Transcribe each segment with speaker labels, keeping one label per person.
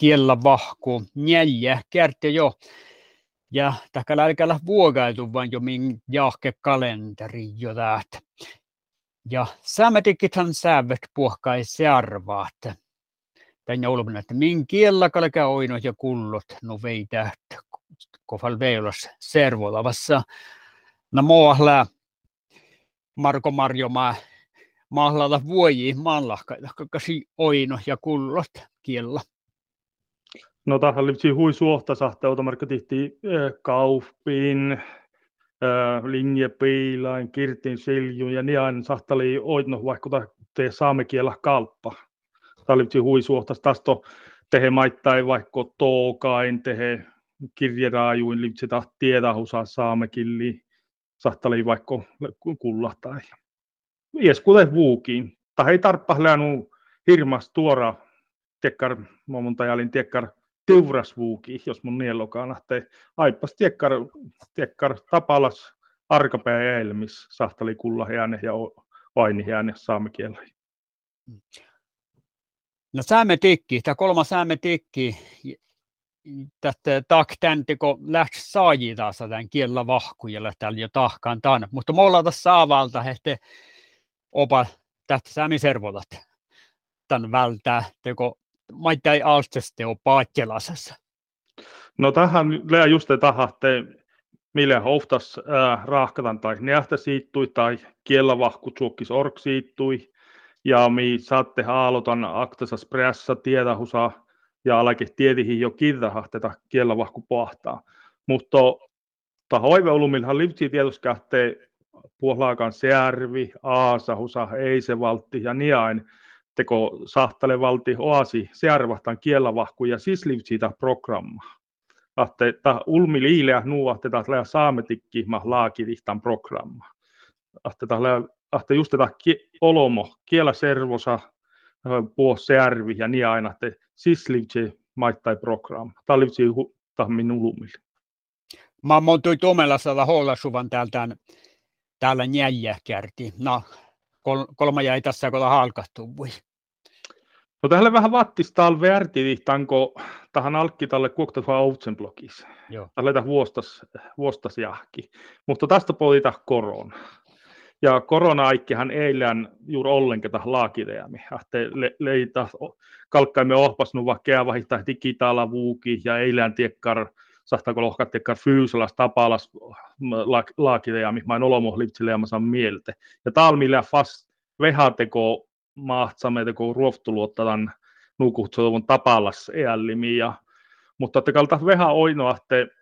Speaker 1: kiellä vahku neljä kerta jo. Ja tällä älkää vuogaitu vaan jo min jahke kalenteri jo täät. Ja säämätikithan säävet puhkai searvaat. Tänne olemme, että min kiellä kalka oino ja kullot no veitä, kofal veilos servolavassa. No moahla Marko Marjomaa mahlata vuoji maanlahkaita, kasi oino ja kullot kiellä.
Speaker 2: No tähän oli hui suohta sahte tihti äh, Kaufpin, äh, linjepeilain, kirtin silju ja aina sahtali oino vaikka te saamme kiellä kalppa. Tämä oli hui suohta tästä tehe maittain vaikka tookain, tehe kirjeraajuin, lipsi tahti tiedahusaa saamekilli, sahtali vaikka kullahtai. Ies kuten vuukiin. Tai ei tarppa hirmas tuora tiekkar, montajalin tiekkar teurasvuuki, jos mun nielokaan lähtee. Aippas tiekkar, tiekkar tapalas arkapää ja elmis, sahtali kulla jääne ja vaini jääne saamekielä.
Speaker 1: No sääme tikki, tämä kolmas sääme tikki, tästä tak täntiko lähti saaji taas tämän kiellä vahkujalla täällä jo tahkaan tämän. Mutta me ollaan tässä saavalta, että opa tästä säämi tämän vältää, teko maittai alsteste on paatjelasessa.
Speaker 2: No tähän lää just tahatte, millä hoftas äh, rahkatan tai nähtä siittui tai kiellavahku tsuokkis ork siittui ja mi saatte haalotan aktasas pressa tiedahusa ja alake tiedihin jo kirrahahteta kiellavahku pohtaa. Mutta ta hoiveulumilhan livtsi tietoskähtee puolaakaan Särvi, Aasa, Husa, Eisevaltti ja Niain, teko sahtale valti oasi searvahtan kielavahku ja sislivtsitä programma. Ahte ta ulmi liileä nuuahte taas lää saametikki ma laakirihtan programma. Ahte ta lää, ahte just tätä olomo, kiela servosa, puo searvi ja niin aina, että sislivtsi maittai programma. Tämä livtsi tahmin ulumille.
Speaker 1: Mä montui tomella sada suvan täältä täällä njäjä kärti. No, kol, kolma jäi tässä, kun halkahtuu.
Speaker 2: No tähän vähän vattista al värti, tanko tähän alkki tälle kuoktatua Outsen blogissa. Tällä vuostas, vuostas jahki. Mutta tästä polita korona. Ja korona-aikkihan eilen juuri ollenkaan laakideami. Ahte le, leitä kalkkaimme ohpasnu vaikka vahittaa digitaala vuuki ja eilen tiekkar sahtaako lohkat tiekkar fyysilas tapalas laakideami. Mä en olomohlitsille ja mä saan mieltä. Ja talmilla fast vehateko mahtsamme teko ruoftuluottadan nukuhtsovun tapallas eällimi. Ja, mutta että kalta veha oinoa, että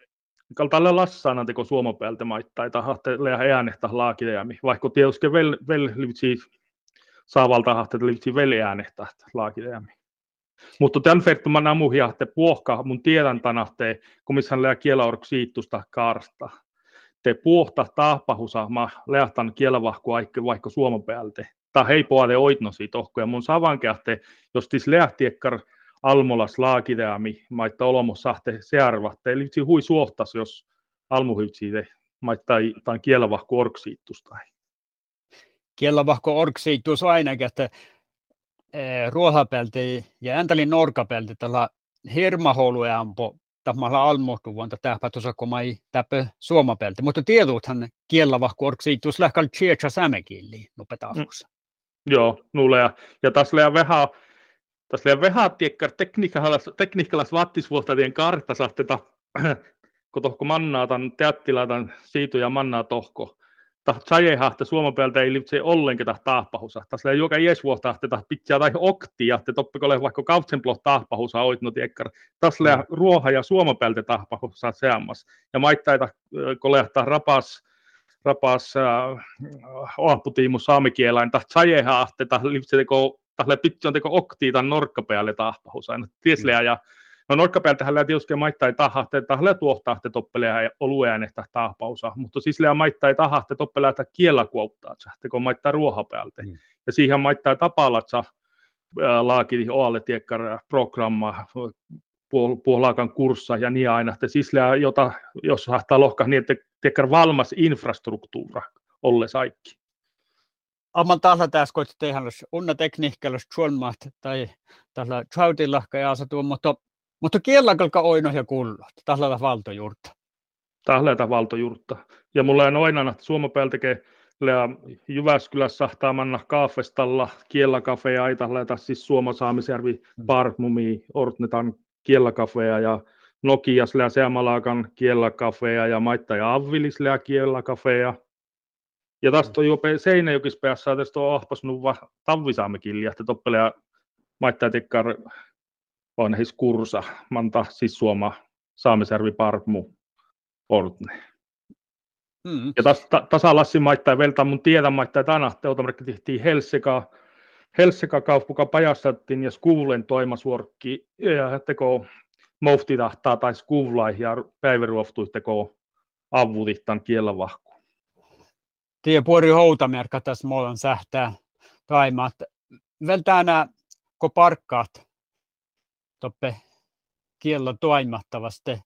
Speaker 2: kalta lassana teko suomopäältä maittai tai hahte lea äänehtä laakidejami, vaikka tietysti vel, vel saavalta hahte livtsi vel äänehtä laakidejami. Mutta tämän verran mä namuhia, että puohka mun tiedän tanahte, kun missä lää kielaork siittusta. Puohta tahpahusa, mä leahtan kielavahku vaikka suomopäältä ta hei puole oitnosi tohko, ja mun savankeahte, jos tis lähtiekkar almolas laakideami, maitta olomo sahte searvatte, eli hui suohtas, jos almuhytsiite, maitta tai kielavahku orksiittustai.
Speaker 1: Kielavahku orksiittus ainakin, että eh, ruohapelti ja äntalin norkapelti tällä hirmaholueampo tähpä tuossa, kun mä ei täpä suomapelti. Mutta tieduthan kielavahku orksiittus lähkal tsietsä sämekilliin nopetaavussa.
Speaker 2: Mm. Joo, nulea. Ja tässä on vähän, tässä on vähän tiekkar tekniikkalas kartta sahteta, kun tohko mannaa tämän teattilaitan siitu ja mannaa tohko. Taht sajehahte suomapeltä ei liitse ollenkaan tahpahusa. Tässä on joka ies vuotta että pitää tai oktia, että toppikolle vaikka kautsenplo tahpahusa oitno tiekkar. Tässä mm. ruoha ja suomapeltä tahpahusa seammas. Ja maittaita kolehtaa rapas rapas oaputiimu saamikielain, ta tsajeha ahte, ta lipseteko, ta pitsi on teko okti tan norkkapäälle tahpahus aina. Tiesleä ja No norkkapäältä hän tietysti maittai tahahte, tahle tuohtahte toppelea ja oluäänehtä tahpausa, mutta siis lää maittai tahahte toppelea että kiellä kuottaa, teko maittaa ruohapäältä. Mm. Ja siihen maittaa tapalatsa laaki oalle tiekkar programma puolaakan kurssa ja niin aina, että siis jota, jos hahtaa lohkaa niin, että tekee valmas infrastruktuura olle saikki.
Speaker 1: Amman tällä tässä koit tehdä unna tekniikalla suomat tai tällä chautilla ja asatu, mutta Mutta kiellä kalka oino ja kullo, tahlata valtojurta.
Speaker 2: Tahlata valtojurta. Ja mulla on tekee Lea Jyväskylässä taamanna kaafestalla kiellakafea, aita siis Suoma Saamisjärvi mm. Parmumi, Ortnetan kiellakafea ja Nokias lää Seamalaakan kiellakafea ja Maitta ja Avvilis lää kiellakafea. Ja tästä on jo Seinäjokis päässä, tästä on ahpasnut va tavvisaamme kilja, että toppelea Maitta ja Tekkar on his kursa, manta siis Suoma Saamisjärvi Parmu Ortne. Mm. Ja tas, ta, tasa Lassi maittaa velta mun tiedä maittaa tänä teotamerkki tehtiin Helsika, Helsika kauppuka pajastettiin ja skuulen toimasuorkki ja teko mofti tahtaa tai skuulai ja päiväruoftui teko avutittan kielavahku.
Speaker 1: Tie puori houtamerkka tässä muodon sähtää taimat. Vältänä ko parkkaat toppe kiello toimattavasti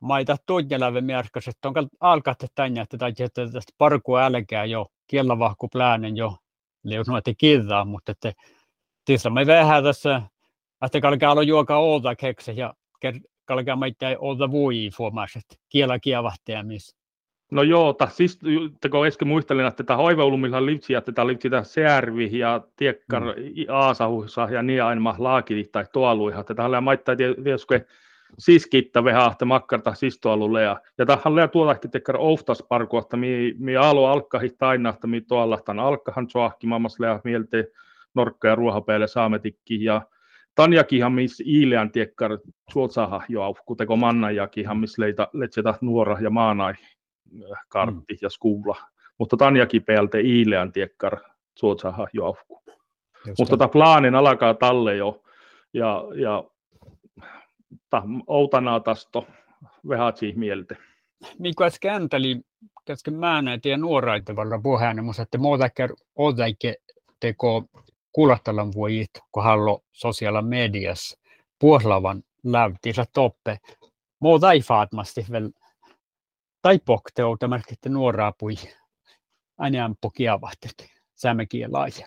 Speaker 1: maita tuotjelave mierkas, että on alkaat tänne, että tai että tästä parkua älkää jo, kiellavahku pläänen jo, lius noita kirjaa, mutta että tässä me vähän tässä, että kalkaa olla juoka olta keksi ja kalkaa meitä ei olta voi että kiela kievahtia missä.
Speaker 2: No joo, ta, siis kun äsken muistelin, että tämä hoivaulumilla livsi, että tämä livsi tämä Särvi ja Tiekkar mm. Aasahuissa ja niin aina laakiti tai tuoluiha, että tällä maittaa tietysti siskittä vehahte makkarta sistoalulle ja, ja tähän lää tuolahti tekkar oftas parkuotta mi, mi alo alkkahi tainahta mi tuollahtan alkkahan soahki mammas lää mielte norkka ja ruohapeelle saametikki ja Tanjakihan miss iileän tiekkar suotsaha jo kuteko mannajakihan miss leitä letsetä nuora ja maanai kartti mm. ja skuulla. Mutta Tanjakin peältä iileän tiekkar suotsaha jo Mutta tämä plaanin alkaa talle jo ja, ja ta, outanaa tasto vehatsi mieltä.
Speaker 1: Mikä äsken änteli, käsken mä näitä ja nuoraita varra puheen, mutta että muuta odaike teko kuulottalan vuojit, kun hallo sosiaala mediassa puhlavan lävtinsä toppe. Muuta ei faatmasti vielä tai pokte että nuoraa pui aina ampo kiavahtet saamekin laaja.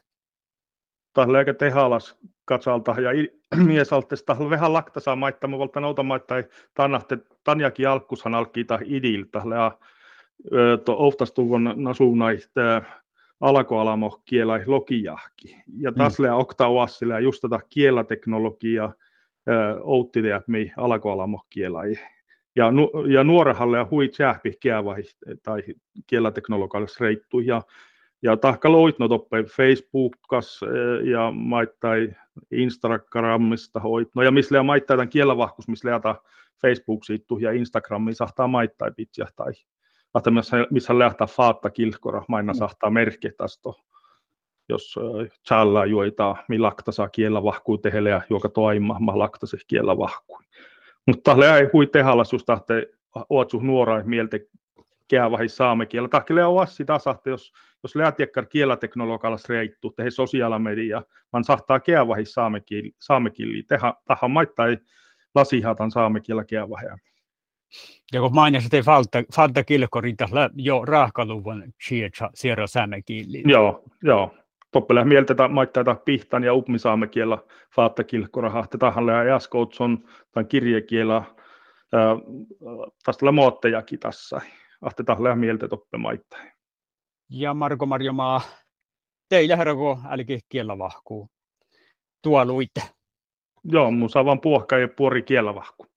Speaker 2: Tällä eikä tehalas katsalta ja mies altesta vähän laktasaa maittaa, mutta nouta maittaa tannahte tanjakin alkkushan alkiita idiltä ja to oftastuvon nasuunaista alkoalamo kielä lokijahki. Ja taas mm. okta oassilla just tätä kielateknologiaa outtideat mi alkoalamo kielä. Ja, nu, ja nuorehalle ja hui tjääpi tai kielateknologialle reittu. Ja ja tahka loit no toppe Facebookas ja maittai Instagramista hoit. No ja missä maittaa tämän kielavahkus, missä leata Facebook siittu ja Instagramiin sahtaa maittai pitsiä tai että missä lähtää faatta kilkora, maina mm. sahtaa merkki tästä jos challa juoita, mi lakta saa kiellä vahkuu tehelle ja juoka toima, ma lakta se kiellä vahkuu. Mutta ei hui tehallas just tahte ootsu nuora mieltä käävahi saame kielä. Tahkele on sitä sahte, jos, jos lähtiekkar kielateknologialla reittu, tehe sosiaalimedia, vaan sahtaa käävahi saame kieli. Teha, tahan maittai lasihatan saame kielä käävaheja.
Speaker 1: Ja kun mainitsit, että falta, falta kilkorinta jo rahkaluvun siirra siirra saamekieli.
Speaker 2: Joo, joo. Toppele mieltä maittaita pihtan ja upmisaame kielä falta kilkoraha. Tätähän ja jaskoutson tai kirjekielä tästä muottejakin tässä ahtetaan mieltä toppe maittain.
Speaker 1: Ja Marko Marjomaa, teillä herrako älki kiellä vahkuu. Tuo luitte.
Speaker 2: Joo, mun saa vaan puohka ja puori kiellä vahkuu.